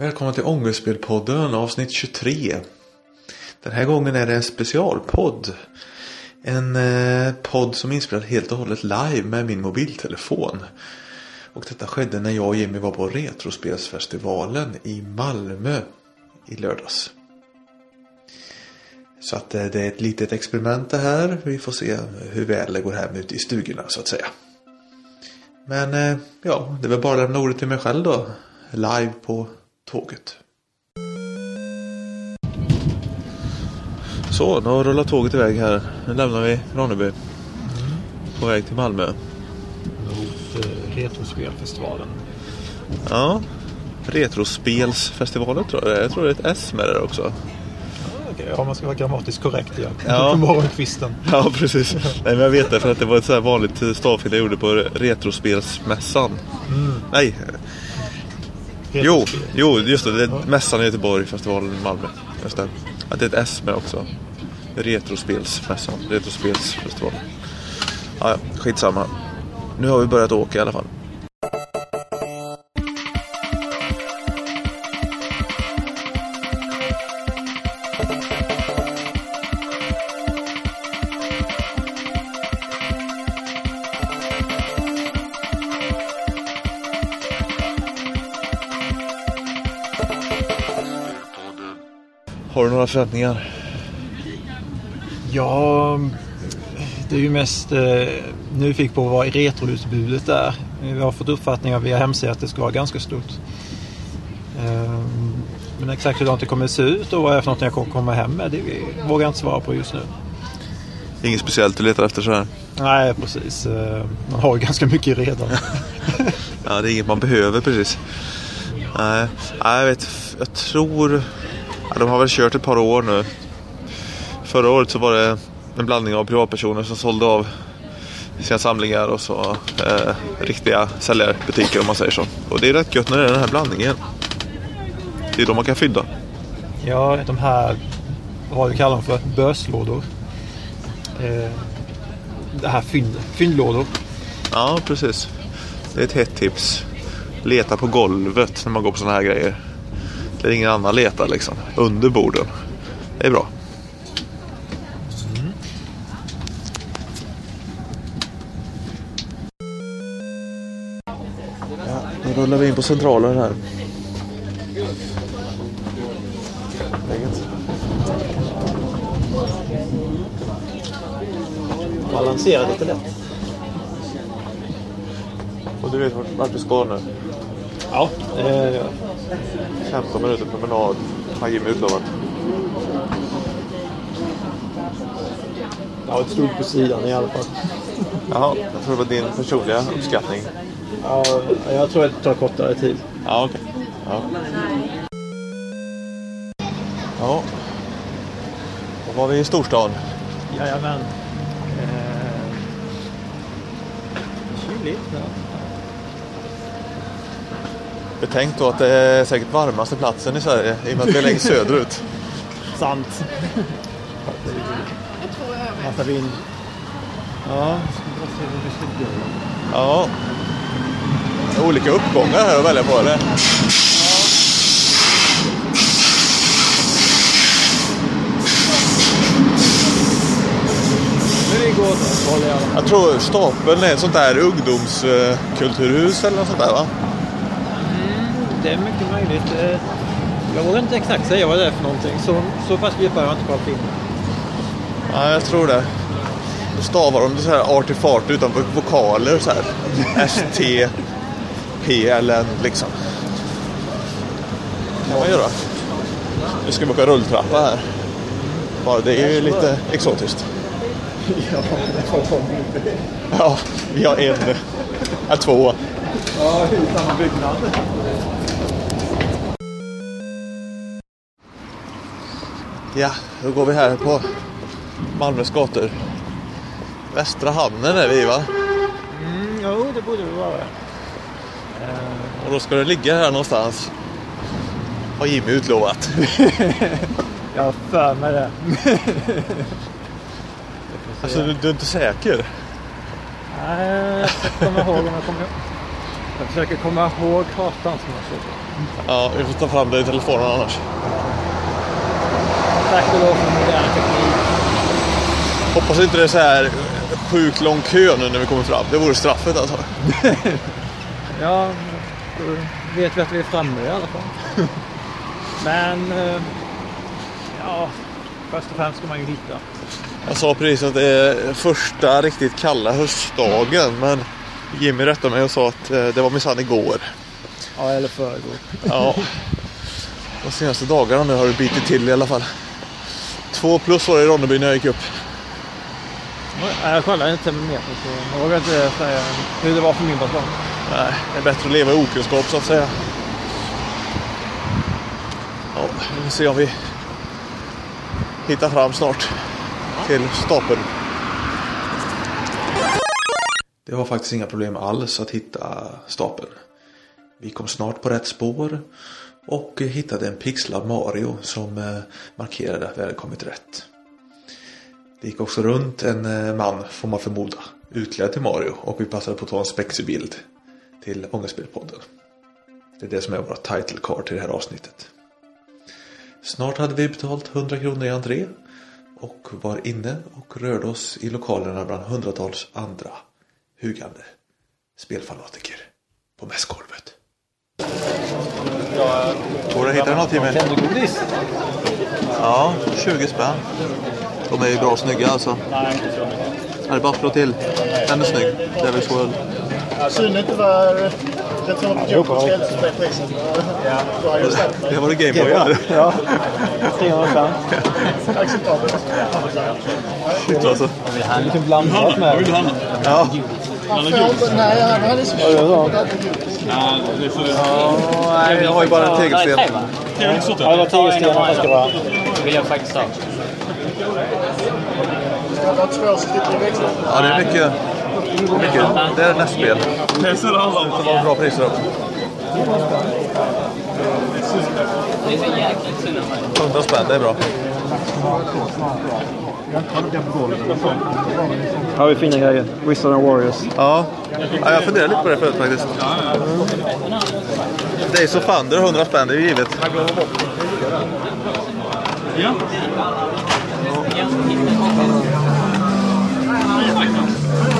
Välkomna till Ångestspelpodden avsnitt 23. Den här gången är det en specialpodd. En eh, podd som är inspelad helt och hållet live med min mobiltelefon. Och detta skedde när jag och Jimmy var på Retrospelsfestivalen i Malmö i lördags. Så att eh, det är ett litet experiment det här. Vi får se hur väl det går hem ute i stugorna så att säga. Men eh, ja, det är väl bara att lämna ordet till mig själv då. Live på tåget. Så, nu har rullat tåget iväg här. Nu lämnar vi Ronneby. På väg till Malmö. Mot eh, Retrospelfestivalen. Ja. Retrospelsfestivalen tror jag det är. Jag tror det är ett S med det där också. Ja, man ska vara grammatiskt korrekt igen. Ja. På morgonkvisten. Ja, precis. Nej, men jag vet det för att det var ett så här vanligt stavfel jag gjorde på Retrospelsmässan. Nej, jo, jo, just det. det är mässan i Göteborg, festivalen i Malmö. Just det. Att det är ett S med också. Retrospelsmässan, Retrospelsfestivalen. Ja, ja, skitsamma. Nu har vi börjat åka i alla fall. Några förväntningar? Ja, det är ju mest eh, nyfiken på vad retroutbudet är. Vi har fått uppfattningar via hemsidan att det ska vara ganska stort. Eh, Men exakt hur det kommer att se ut och vad det är för något jag kommer komma hem med, det vågar jag inte svara på just nu. Inget speciellt du letar efter så här? Nej, precis. Eh, Man har ju ganska mycket redan. Ja, det är inget man behöver precis. Nej, jag vet. Jag tror... Ja, de har väl kört ett par år nu. Förra året så var det en blandning av privatpersoner som sålde av sina samlingar och så eh, riktiga säljarbutiker om man säger så. Och det är rätt gött när det är den här blandningen. Det är då man kan fynda. Ja, de här, vad vi kallar dem för, böslådor. Eh, Det här fynd, fyndlådor. Ja, precis. Det är ett hett tips. Leta på golvet när man går på sådana här grejer. Där ingen annan letar liksom. Under borden. Det är bra. Ja, då rullar vi in på centralen här. Läget. Balansera lite lätt. Och du vet vart- du ska nu? Ja, eh, 15 minuter promenad har Jimmy utlovat. jag har ett stort på sidan i alla fall. Jaha, jag tror det var din personliga uppskattning. Ja, jag tror att det tar kortare tid. Ja, okej. Ja. ja. Då var vi i storstan. Jajamän. Eh, kyligt. Ja. Betänk då att det är säkert varmaste platsen i Sverige i och med att vi är längst söderut. Sant. Massa vind. Ja. Ja. Olika uppgångar här att välja på eller? Jag tror Stapeln är ett sånt där ungdomskulturhus eller något sånt där va? Det är mycket möjligt. Eh, Jag vågar inte exakt säga vad det är för någonting. Så, så pass djupt har jag inte kollat in. Ja, jag tror det. Då stavar de det så här arty fart utan vo- vokaler så här. S-T P-L-N liksom. kan man göra. Nu ska vi åka rulltrappa här. Bara det är ju lite exotiskt. Ja, det. Ja, vi har en, ja, två. Ja, i samma byggnad. Ja, då går vi här på Malmös gator. Västra hamnen är vi va? Mm, jo, det borde det vara. Och då ska det ligga här någonstans. Har Jimmy utlovat. Jag har för mig det. Alltså du, du är inte säker? Nej, jag komma ihåg om jag kommer ihåg. Jag försöker komma ihåg kartan som jag såg. Ja, vi får ta fram det i telefonen annars. Tack och lov för modern teknik. Hoppas inte det är så här sjukt lång kö nu när vi kommer fram. Det vore straffet alltså. Ja, då vet vi att vi är framme i alla fall. Men, eh, ja, först och främst ska man ju hitta. Jag sa precis att det är första riktigt kalla höstdagen men Jimmy rättade mig och sa att eh, det var minsann igår. Ja, eller förrgår. Ja. De senaste dagarna nu har det bitit till i alla fall. Två plus var det i Ronneby när jag gick upp. Nej, Jag kollade inte termometern så jag vågar inte säga hur det var för min balkong. Nej, det är bättre att leva i okunskap så att säga. Ja, vi får se om vi hittar fram snart till stapeln. Det var faktiskt inga problem alls att hitta stapeln. Vi kom snart på rätt spår och hittade en pixlad Mario som eh, markerade att vi hade kommit rätt. Det gick också runt en eh, man, får man förmoda, utklädd till Mario och vi passade på att ta en spexig bild till Ångestspelpodden. Det är det som är våra title card till det här avsnittet. Snart hade vi betalt 100 kronor i entré och var inne och rörde oss i lokalerna bland hundratals andra hugande spelfanatiker på mässgolvet. Går det att hitta något Jimmy? Tändergodis? Ja, 20 spänn. De är ju bra snygga alltså. Nej, inte så mycket. Är det bara att slå till? Den är snygg. Devil's World. Synd inte var rätt som att Joker ska älska det priset. Jag. Det var det Gameboy här. Ja, 300 spänn. Acceptabelt. Shit alltså. Lite blandat med. Ja. Han får- Nej, han hade så Ja, det var- Nej, jag har ju bara en tegelsten. Ja, det var tegelstenar det ska vara. Det vill jag faktiskt ha. Ska vara två som sitter i växeln. Ja, det är mycket. mycket. Det är nästa spel. Det var bra priser också. Det är så jäkligt synd om mig. 100 spänn, det är bra. Har vi fina grejer. Wizard and Warriors. Ja. ja, jag funderar lite på det förut faktiskt. Days of Thunder, 100 spänn, det är ju givet.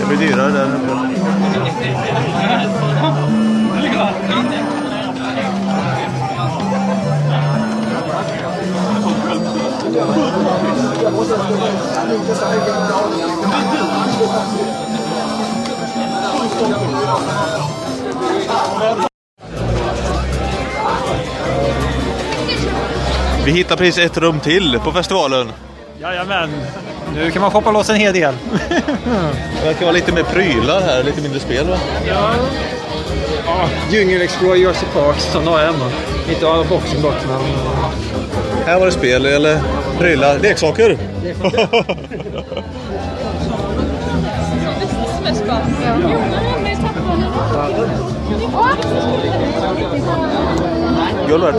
Det blir dyrare där. Vi hittar precis ett rum till på festivalen. Jajamän. Nu kan man shoppa loss en hel del. Det verkar vara lite mer prylar här, lite mindre spel va? Ja. Djungel Explore Jersey Park som har jag hemma. Inte alla boxen dock men... Här var det spel eller prylar, leksaker. Gulvet.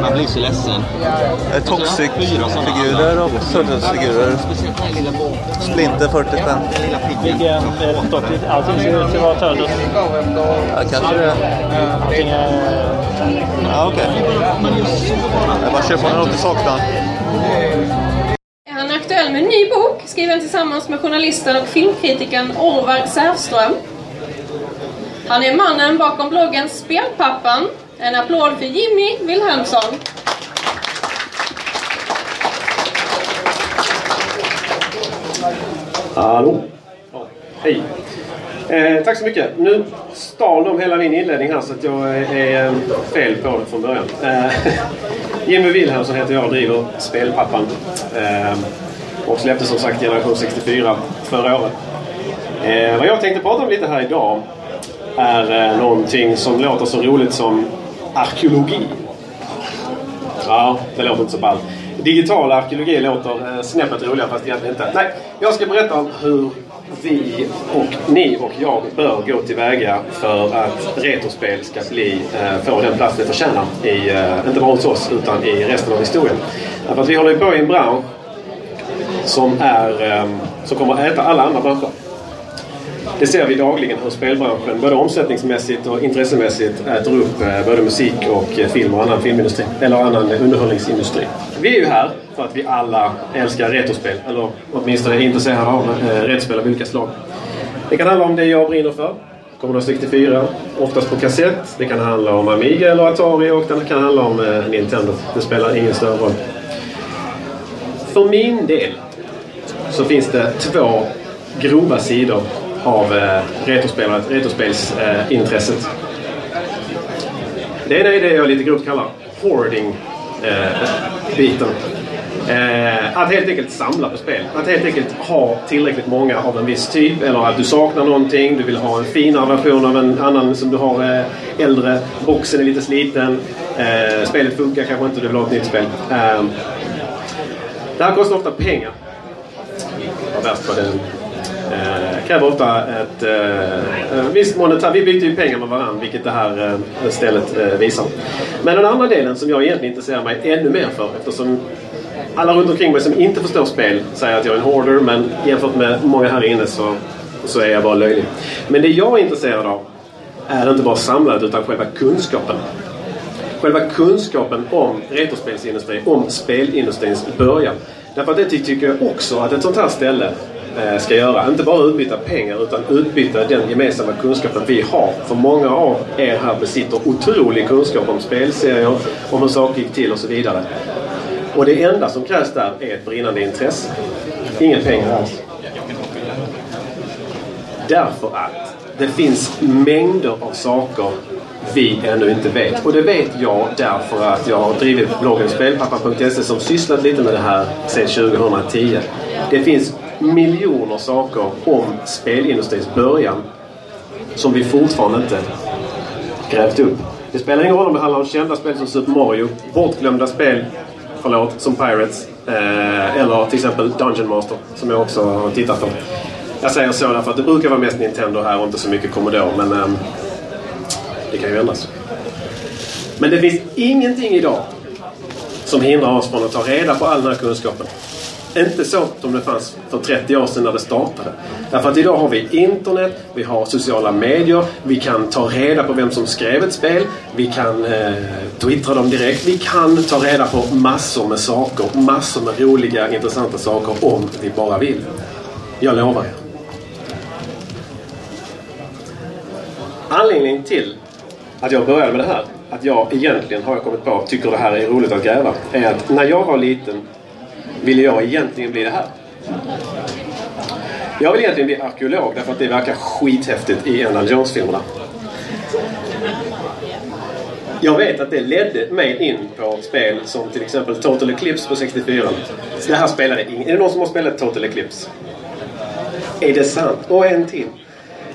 Man blir så ledsen. Det är Toxic-figurer och båten. Splinter 40 spänn. Vilken stockigt? Allting ser ut att vara Turtles. Ja, kanske det. Allting är... Ja, okej. Jag bara köper något i saknar. Han är aktuell med en ny bok skriven tillsammans med journalisten och filmkritikern Orvar Sävström. Han är mannen bakom bloggen Spelpappan. En applåd för Jimmy Wilhelmsson. Hallå? Hej. Eh, tack så mycket. Nu stal de hela min inledning här så att jag är, eh, fel på det från början. Eh, Jimmy Wilhelmsson heter jag och driver Spelpappan. Eh, och släppte som sagt Generation 64 förra året. Eh, vad jag tänkte prata om lite här idag är eh, någonting som låter så roligt som arkeologi. Ja, det låter inte så ballt. Digital arkeologi låter eh, snäppet roligare fast egentligen inte. Nej, jag ska berätta om hur vi och ni och jag bör gå tillväga för att retrospel ska bli, eh, få den plats det förtjänar. I, inte bara hos oss utan i resten av historien. Därför att vi håller på i en bransch som, är, som kommer att äta alla andra branscher. Det ser vi dagligen hur spelbranschen både omsättningsmässigt och intressemässigt äter upp eh, både musik och eh, film och annan filmindustri. Eller annan underhållningsindustri. Vi är ju här för att vi alla älskar retrospel. Eller åtminstone är intresserade av eh, retrospel av olika slag. Det kan handla om det jag brinner för. Commodore 64, oftast på kassett. Det kan handla om Amiga eller Atari och det kan handla om Nintendo. Det spelar ingen större roll. För min del så finns det två grova sidor av eh, retrospelsintresset. det ena är det jag lite grovt kallar hoarding-biten. Eh, eh, att helt enkelt samla på spel. Att helt enkelt ha tillräckligt många av en viss typ. Eller att du saknar någonting. Du vill ha en finare version av en annan som du har eh, äldre. Boxen är lite sliten. Eh, spelet funkar kanske inte. Du vill ha ett nytt spel. Eh, det här kostar ofta pengar. Vad värst vad den eh, kräver ofta ett eh, eh visst monetär... Vi byter ju pengar med varandra, vilket det här eh, stället eh, visar. Men den andra delen som jag egentligen intresserar mig ännu mer för eftersom alla runt omkring mig som inte förstår spel säger att jag är en hoarder men jämfört med många här inne så, så är jag bara löjlig. Men det jag är intresserad av är inte bara samlandet utan själva kunskapen. Själva kunskapen om retrospelsindustrin, om spelindustrins början. Därför att det tycker jag också att ett sånt här ställe Eh, ska göra. Inte bara utbyta pengar utan utbyta den gemensamma kunskapen vi har. För många av er här besitter otrolig kunskap om spelserier, om hur saker gick till och så vidare. Och det enda som krävs där är ett brinnande intresse. Inga pengar alls. Därför att det finns mängder av saker vi ännu inte vet. Och det vet jag därför att jag har drivit bloggen spelpappa.se som sysslat lite med det här sedan 2010. Det finns miljoner saker om spelindustrins början som vi fortfarande inte grävt upp. Det spelar ingen roll om det handlar om kända spel som Super Mario, bortglömda spel förlåt, som Pirates. Eh, eller till exempel Dungeon Master som jag också har tittat på. Jag säger så därför att det brukar vara mest Nintendo här och inte så mycket Commodore. Men eh, det kan ju ändras. Men det finns ingenting idag som hindrar oss från att ta reda på all den här kunskapen. Inte så som det fanns för 30 år sedan när det startade. Därför att idag har vi internet, vi har sociala medier, vi kan ta reda på vem som skrev ett spel, vi kan eh, twittra dem direkt, vi kan ta reda på massor med saker, massor med roliga, intressanta saker om vi bara vill. Jag lovar er. Anledningen till att jag började med det här, att jag egentligen har jag kommit på tycker det här är roligt att gräva, är att när jag var liten ville jag egentligen bli det här? Jag vill egentligen bli arkeolog därför att det verkar skithäftigt i Indiana Jones-filmerna. Jag vet att det ledde mig in på spel som till exempel Total Eclipse på 64. Det här spelade ingen. Är det någon som har spelat Total Eclipse? Är det sant? Och en till.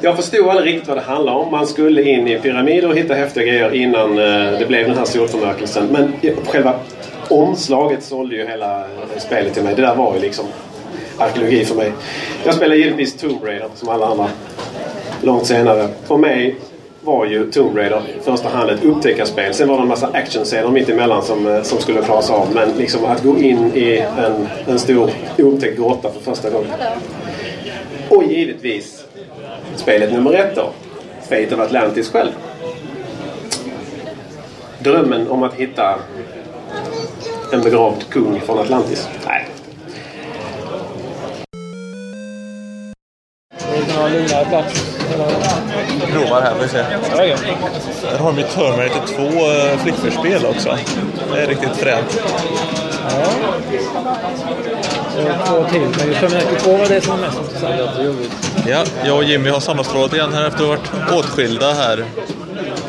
Jag förstod aldrig riktigt vad det handlade om. Man skulle in i pyramider och hitta häftiga grejer innan eh, det blev den här solförmörkelsen. Men själva omslaget sålde ju hela eh, spelet till mig. Det där var ju liksom arkeologi för mig. Jag spelade givetvis Tomb Raider som alla andra långt senare. För mig var ju Tomb Raider i första hand ett upptäckarspel. Sen var det en massa actionscener mitt emellan som, eh, som skulle klaras av. Men liksom att gå in i en, en stor oupptäckt grotta för första gången. Och givetvis spelet nummer ett då. Fate of Atlantis själv. Drömmen om att hitta en begravd kung från Atlantis. Nej. Provar här, får vi se. Där har de ju Terminator 2 uh, flipperspel också. Det är riktigt fränt. Ja. Två till. Men just Terminator 2 var det som var mest intressant. Ja, jag och Jimmy har sammanstrålat igen här efter att ha varit åtskilda här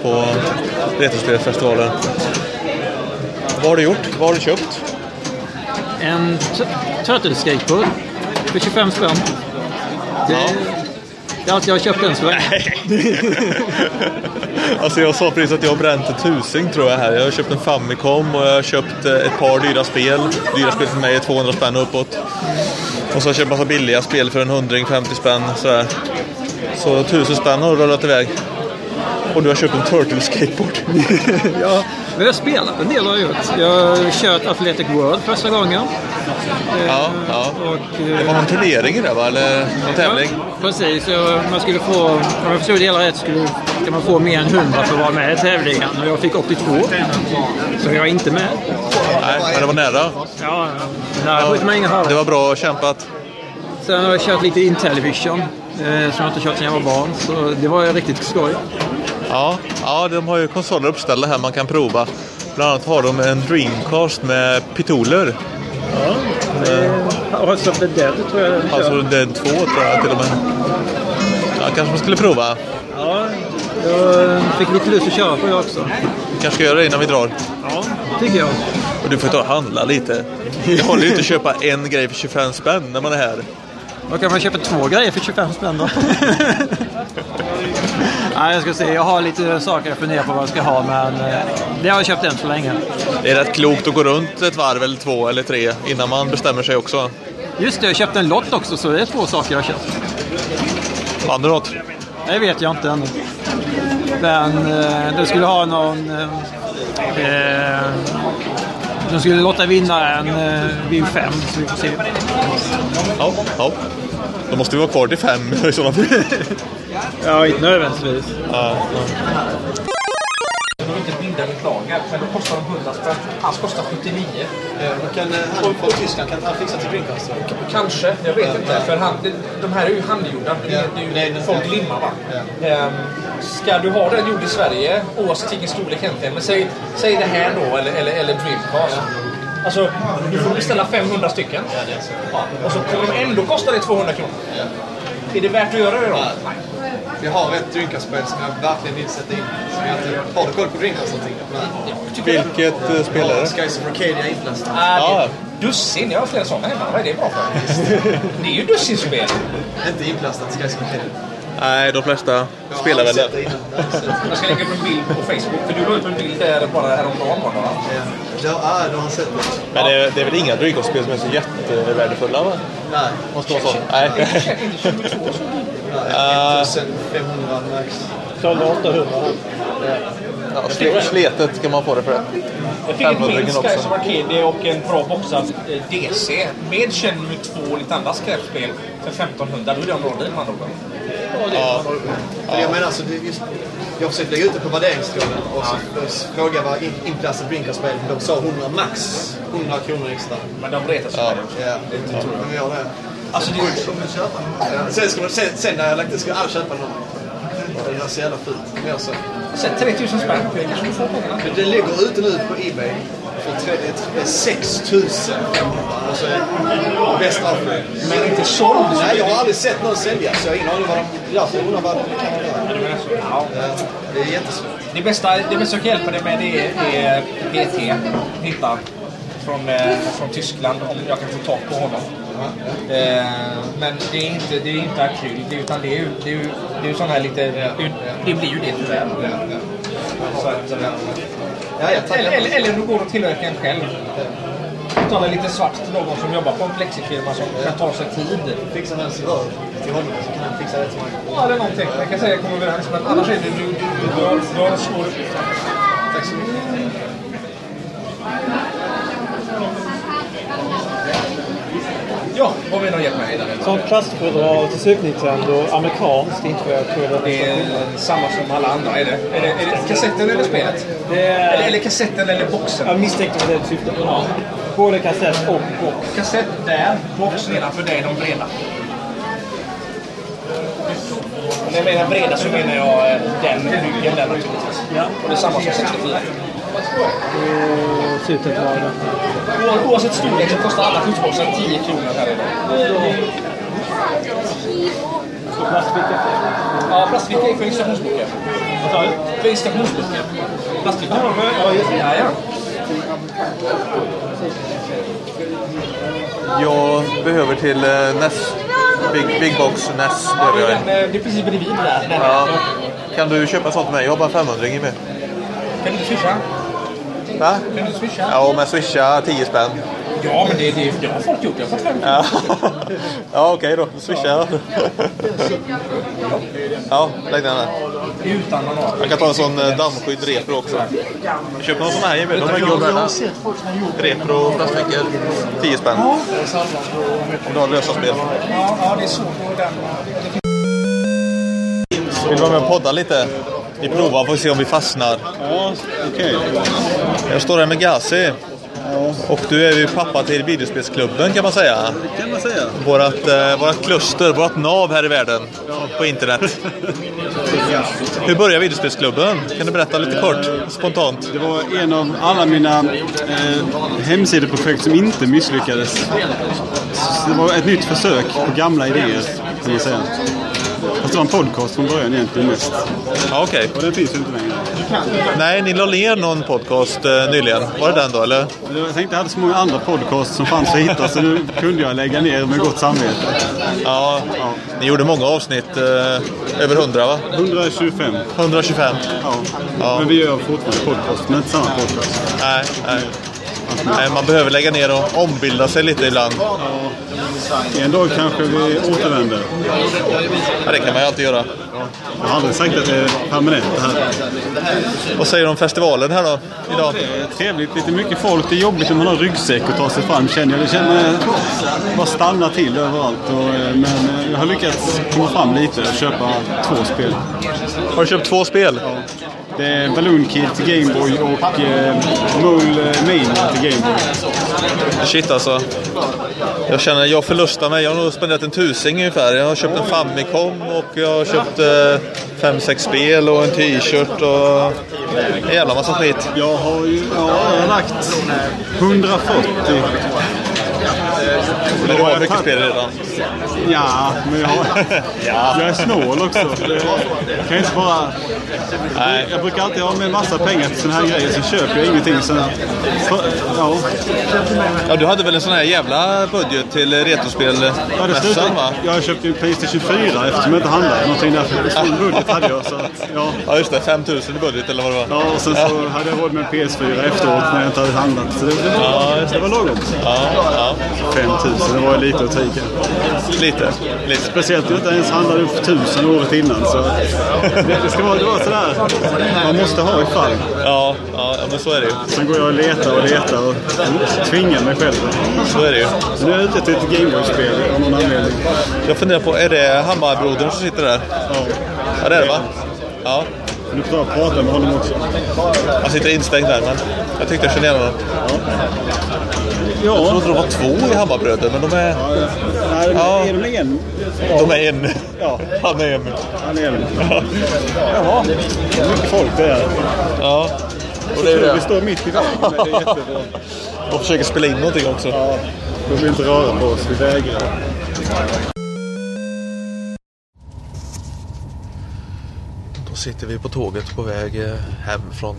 på Retrospelsfestivalen. Vad har du gjort? Vad har du köpt? En Turtle Skateboard för 25 spänn. Det, Ja. är allt jag har köpt än så. Alltså jag sa precis att jag har bränt en tusing tror jag här. Jag har köpt en Famicom och jag har köpt eh, ett par dyra spel. Dyra spel för mig är 200 spänn uppåt. Och så har jag köpt massa billiga spel för en hundring, 50 spänn sådär. Så tusen spänn har rullat iväg. Och du har köpt en Turtle skateboard. ja, men jag har spelat en del har jag gjort. Jag har kört Athletic World första gången. Ja, ja. Och, Det eh, var någon turnering i det va? Eller någon tävling? Ja, precis. Så man skulle få, om jag förstod det hela rätt, skulle, kan man få mer än 100 för att vara med i tävlingen. Och jag fick 82. Så jag är inte med. Nej, men det var nära. Ja, där skjuter man Det var bra kämpat. Sen har jag kört lite Intellivision. Eh, som jag inte kört sedan jag var barn. Så det var riktigt skoj. Ja, ja, de har ju konsoler uppställda här man kan prova. Bland annat har de en Dreamcast med pitoler. House of the Dead tror jag den kör. Alltså Dead 2 tror jag till och med. Ja, kanske man skulle prova. Ja, jag fick lite lust att köra på det också. Vi kanske ska göra det innan vi drar. Ja, tycker jag. Och du får ta och handla lite. Det håller ju inte att köpa en grej för 25 spänn när man är här. Då kan man köpa två grejer för 25 spänn då. Nej, jag ska se. Jag har lite saker jag funderar på vad jag ska ha, men eh, det har jag köpt än så länge. Det är rätt klokt att gå runt ett varv eller två eller tre innan man bestämmer sig också. Just det, jag köpte en lott också, så det är två saker jag har köpt. Vann du något? Det vet jag inte ännu. Men eh, du skulle ha någon... Eh, eh, de skulle låta vinna en eh, Wii 5, så vi får se. Ja, ja. Då måste vi vara kvar till fem i sådana fall. Ja, inte nödvändigtvis. Ja, binda min lager, men då kostar de 100 spänn. Hans kostar 79. Då kan eh, han Tyskland kan han fixa till Dreamcast. Kanske, jag vet inte. För han, de här är ju handgjorda. Det, Ja. det är ju Nej, det- folk limmar va. Ehm, ska du ha den gjord i Sverige, oavsett vilken storlek egentligen, men säg, säg det här då, eller, eller, eller Dreamcast. Alltså, du får beställa 500 stycken. Ja, och så kommer de ändå kosta dig 200 kronor. Är det värt att göra det då? Nej. Vi har ett Dreamcast-spel som jag verkligen vill sätta in. Som jag inte... Har koll på Dreamcast någonting? Vilket eh, spel är det? Skies of Arcadia inplastat. Ah, Ja. Dussin, jag har flera sådana hemma. Vad är det bra för? Det är ju dussinspel. Inte inplastat Skies of Arcadia. Nej, de flesta spelar väl det. Jag. Jag ska lägga upp en bild på Facebook. För du la ut en bild där bara häromdagen bara. va? Ja. Ja, ah, du har sett det. Men det är, det är väl inga Dreamcast-spel som är så jättevärdefulla va? Nej. Måste vara så. Nej. 22 så. Ah. 1500 max. Sålde 800. Ja, sle- sletet kan man få det för det. Jag fick ett 500 minst också. Skies of Arcadia och en bra boxad eh, DC. Med Shenmue 2 och lite andra skräpspel för 1500. Då är det en bra deal man råkar. Ja. För jag menar alltså, det är just, jag försökte lägga ut det på värderingsskolan och ja. frågade vad in, inplastat Dreamcast-spel. De sa 100 max. 100 kronor extra. Men de retar sig. Ja. Ja, det tror jag. De gör det. Alltså, det, Ja. Sen, ska man, sen, sen när jag lagt det ska alla köpa någon. Det är så jävla fult. Men jag så. Sätt 3000 spänn. Det pengarna. Men det ligger ute nu på Ebay för tre- det är 6 000 Och så är bäst. Men inte såld. Nej, jag har aldrig sett någon sälja så jag har ingen aning vad de jag undrar vad det kan vara. Ja. Det är jättesvårt. Det bästa, det bästa jag kan hjälpa dig med det är, är PT. Hitta från, eh, från Tyskland om jag kan få tag på honom. Eh, men det är inte, det är inte akryl det, utan det är ju, det är det är sån här lite... Det, det blir ju det tyvärr. Ja, eller, eller, eller du går och tillverkar en själv. Betala lite svart till någon som jobbar på en plexifirma som kan ta sig tid. Fixa en servör till honom så kan han fixa det till mig. Ja, eller någonting. Jag kan säga att jag kommer överens. Men annars är det du, du, du, du, har, en svår uppgift. Tack så mycket. Ja, vad vill du hjälpa mig där? Som plastfodral till Super Nintendo, amerikanskt, inte vad jag tror Det är samma som alla andra. Är det, är det, är det kassetten eller spelet? Det Eller, är... eller kassetten eller boxen? Jag misstänkte vad det syftade på. Både kassett och box. Kassett där, box nedanför det är de breda. När jag menar breda så menar jag eh, den ryggen där naturligtvis. Ja. Och det är samma som 64. Och slutet var det. O- Oavsett storlek så kostar alla skyddsboxar 10 kronor här idag. Plastficka. Ja, plastficka är för installationsböcker. Vad sa du? För installationsböcker. Plastficka. Ja, just det. Ja, ja. Jag behöver till eh, NES. Big, Big Box NES Det behöver är, jag. den, eh, det är precis bredvid där. Ja. Kan du köpa sånt till mig? Jag har bara 500 med. Kan du swisha? Va? Kan du swisha? Ja, men swisha 10 spänn. Ja, men det, det, det har folk gjort. Jag har fått fem Ja, ja okej då. Då swishar jag. Ja, lägg den här. Utan. Jag kan ta en sån eh, dammskydd repro också. Köpte någon sån här Jimmy. De är guld Repro plastfickor. 10 spänn. Om du har lösa spel. Ja, ja, det är. Vill du vara med och podda lite? Vi provar, får se om vi fastnar. Ja, okej. Jag står här med Gazi. Och du är ju pappa till videospelsklubben kan man säga. kan man säga. Vårat, eh, vårat kluster, vårat nav här i världen. På internet. Hur började videospelsklubben? Kan du berätta lite kort, spontant? Det var en av alla mina eh, hemsideprojekt som inte misslyckades. Så det var ett nytt försök på gamla idéer, kan man säga. Fast det var en podcast från början egentligen mest. Ja, okej. Och den finns ju inte längre. Nej, ni la ner någon podcast eh, nyligen. Var det den då, eller? Jag tänkte jag hade så många andra podcasts som fanns att hitta så nu kunde jag lägga ner med gott samvete. Ja, ni gjorde många avsnitt. Eh, över 100 va? 125. 125. Ja. Ja. Men vi gör fortfarande podcast, men inte samma podcast. Nej, nej. Man behöver lägga ner och ombilda sig lite ibland. En dag kanske vi återvänder. Ja, det kan man ju alltid göra. Jag har aldrig sagt att det är permanent det här. Vad säger du om festivalen här då, idag? Det är trevligt, lite mycket folk. Det är jobbigt när man har ryggsäck och ta sig fram känner jag. Det känner bara stanna till överallt. Och, eh, men eh, jag har lyckats komma fram lite och köpa två spel. Har du köpt två spel? Det är Balloon Kid till Gameboy och eh, Mole eh, Mania till Gameboy. Shit alltså. Jag känner jag förlustar mig. Jag har nog spenderat en tusing ungefär. Jag har köpt en Famicom och jag har köpt eh, fem, sex spel och en t-shirt och en jävla massa skit. Jag har ju ja, jag har lagt 140. Men du har mycket spel redan. Ja, men jag, har, jag är snål också. Jag kan inte bara... Nej. Jag brukar alltid ha med massa pengar till sådana här grejer, så köper jag ingenting. Så, ja, Ja, du hade väl en sån här jävla budget till ja, det retrospelmässan va? jag köpte ju Playstation 24 eftersom jag inte handlade någonting där. En stor budget hade jag. Så att, ja. Ja just det, 5000 i budget eller vad det var. Ja, och sen så hade jag råd med en PS4 efteråt när jag inte hade handlat. Så det, det, var, det var lagom. Ja, ja. 5000, det var lite att ta i. Lite. lite. Speciellt när jag inte ens handlade upp 1000 året innan. Så det, det ska vara, det var sådär, man måste ha ifall. Ja, ja, ja, men så är det ju. Sen går jag och letar och letar och tvingar mig själv. Så är det ju. Nu är jag ute ett Gameboy-spel av någon anledning. Jag funderar på, är det Hammarbrodern som sitter där? Ja. Ja, det är det va? Ja. Nu får jag prata med honom också. Han sitter instängd där, men jag tyckte jag kände igen honom. Jag Ja, trodde de var två i Hammarbröder, men de är, nej, Ja. är de en? de är en. Ja, Han är en. han är en. Jaha, det är mycket folk det är. Ja. Och det är Vi det. står mitt i vägen, men det är jättebra. De försöker spela in någonting också. Ja, de vill inte röra på oss, vi vägrar. Då sitter vi på tåget på väg eh, hem från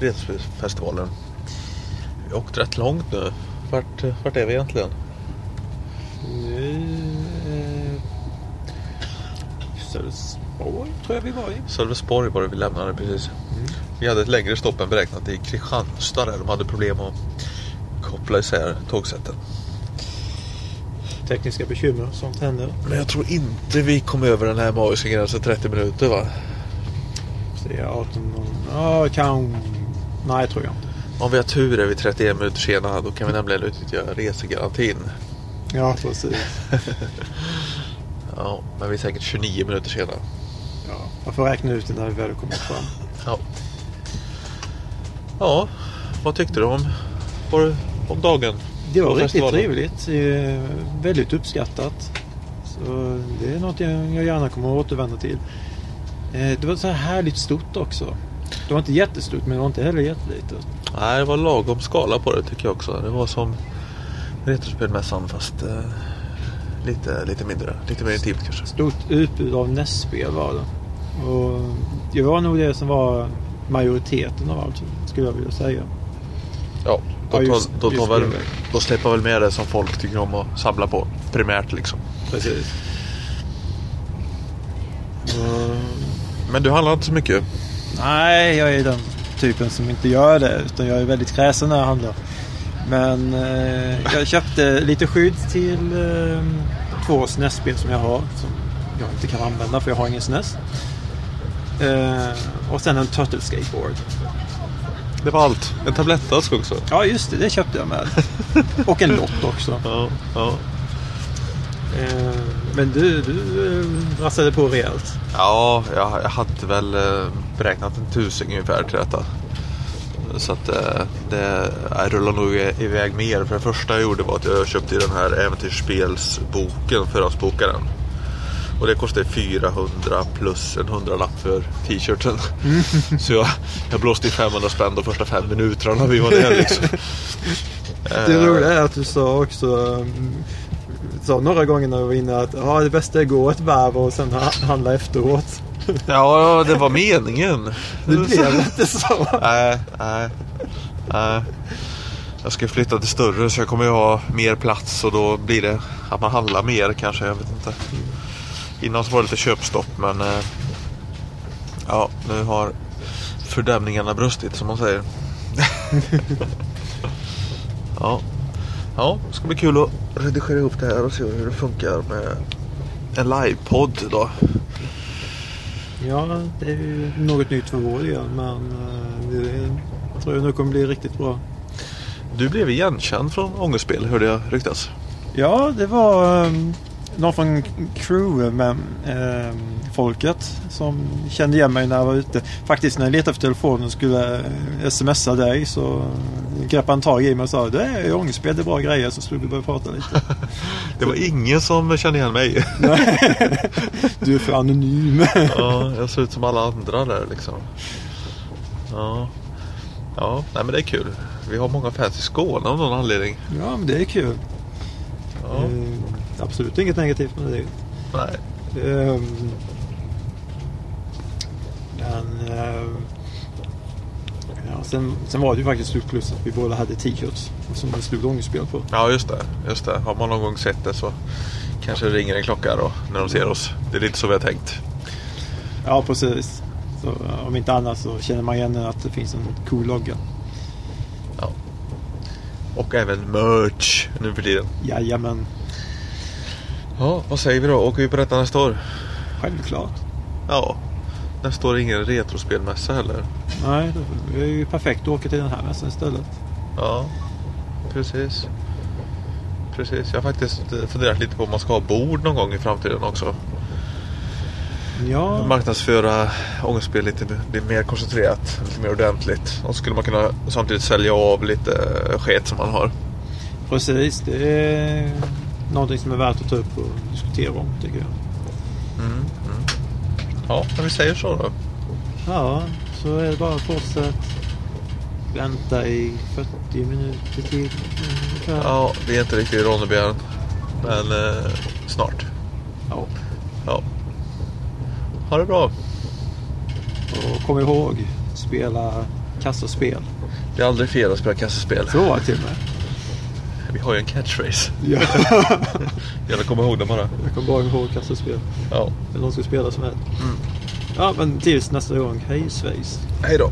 Retrospelsfestivalen. Vi har åkt rätt långt nu. Vart, eh, vart är vi egentligen? Sölvesborg tror jag vi var i. Sölvesborg var det vi lämnade precis. Vi hade ett längre stopp än beräknat i Kristianstad där de hade problem att koppla isär tågsätten. Tekniska bekymmer, sånt händer. Men jag tror inte vi kom över den här magiska gränsen 30 minuter va? Se 18... Ja, kan... Nej, tror jag inte. Om vi har tur är vi 31 minuter sena. Då kan vi nämligen utnyttja resegarantin. Ja, precis. Ja, men vi är säkert 29 minuter sena. Ja, jag får räkna ut det när vi väl kommer fram. Ja. Ja, vad tyckte du om, om dagen? Det var riktigt trevligt. Väldigt uppskattat. Så det är något jag gärna kommer att återvända till. Eh, Det var så här härligt stort också. Det var inte jättestort men det var inte heller jättelitet. Nej, det var lagom skala på det tycker jag också. Det var som Retrospelmässan fast eh, lite, lite mindre. Lite mer intimt kanske. Stort utbud av NES-spel var det. Och det var nog det som var majoriteten av allt skulle jag vilja säga. Ja, då, Ja, just- tar, då, just tar väl, då släpper väl med det som folk tycker om att samla på. Primärt liksom. Precis. Men du handlar inte så mycket. Nej, jag är den typen som inte gör det. Utan jag är väldigt kräsen när jag handlar. Men eh, jag köpte lite skydd till eh, två SNES-spel som jag har. Som jag inte kan använda för jag har ingen SNES. Eh, och sen en Turtle Skateboard. Det var allt. En tablettask också. Ja just det, det köpte jag med. Och en lott också. Ja, ja. Eh, men du, du eh, rassade på rejält. Ja, jag, jag hade väl eh, beräknat en tusing ungefär till detta. Så att det jag rullar nog i- iväg mer. För det första jag gjorde var att jag köpte den här äventyrsspelsboken, förhandsbokaren. Och det kostade 400 plus en hundralapp för t-shirten. Så jag, jag blåste i 500 spänn de första fem minuterna vi var där liksom. Det Eh, roliga är att du sa också mm, sa några gånger när du var inne att ja, det bästa är att gå ett varv och sen ha- handla efteråt. Ja, det var meningen. Det blev inte så. Nej, nej, nej. Jag ska flytta till större så jag kommer ju ha mer plats och då blir det att man handlar mer kanske. Jag vet inte. Innan så var det lite köpstopp men eh, ja, nu har fördämningarna brustit som man säger. ja. ja, det ska bli kul att redigera ihop det här och se hur det funkar med en livepodd då. Ja, det är ju något nytt för vår del men eh, det tror jag nu kommer bli riktigt bra. Du blev igenkänd från Ångestspel hörde jag ryktas. Ja, det var um, någon från crew med ehm, folket som kände igen mig när jag var ute. Faktiskt när jag letade efter telefonen och skulle eh, smsa dig så greppade han tag i mig och sa det är ångestspel, det är bra grejer. Så slog vi börja prata lite. Det var ingen som kände igen mig. Du är för anonym. ja, jag ser ut som alla andra där liksom. Ja, ja nej, men det är kul. Vi har många fans i Skåne av någon anledning. Ja, men det är kul. Ja, Eh, absolut inget negativt med det. nej. Ehm, men ehm, ja, sen, sen var det ju faktiskt stort plus att vi båda hade t-shirts som det stod ångestspel på. ja, just det. Just det. Har man någon gång sett det så kanske det ringer en klocka då när de ser oss. Det är lite så vi har tänkt. Ja, precis. Så, eh, om inte annat så känner man igen att det finns en cool logga. Och även merch nu för tiden. Jajamän, Ja, vad säger vi då? Åker vi på detta nästa år? självklart. Ja, nästa år är ingen retrospelmässa heller. Nej, det är ju perfekt att åka till den här mässan istället. Ja, precis. Precis. Jag har faktiskt eh, funderat lite på om man ska ha bord någon gång i framtiden också. Ja, Marknadsföra ångestspel lite lite mer koncentrerat, lite mer ordentligt. Och så skulle man kunna samtidigt sälja av lite sket som man har. precis. Det är någonting som är värt att ta upp och diskutera om, tycker jag. Ja, men vi säger så då. Ja, så är det bara att fortsätta vänta i 40 minuter till ungefär. Ja, vi är inte riktigt i Ronneby än. Men eh, snart. Ja. Ja. Ha det bra. Och kom ihåg, spela kassaspel. Det är aldrig fel att spela kassaspel. Så var det till och med. Vi har ju en catchphrase. Ja. Att komma ihåg den bara. Jag kommer bara ihåg kassaspel. Ja. Eller någon ska spela som helst. Ja, men tills nästa gång. Hej svejs. Hej då.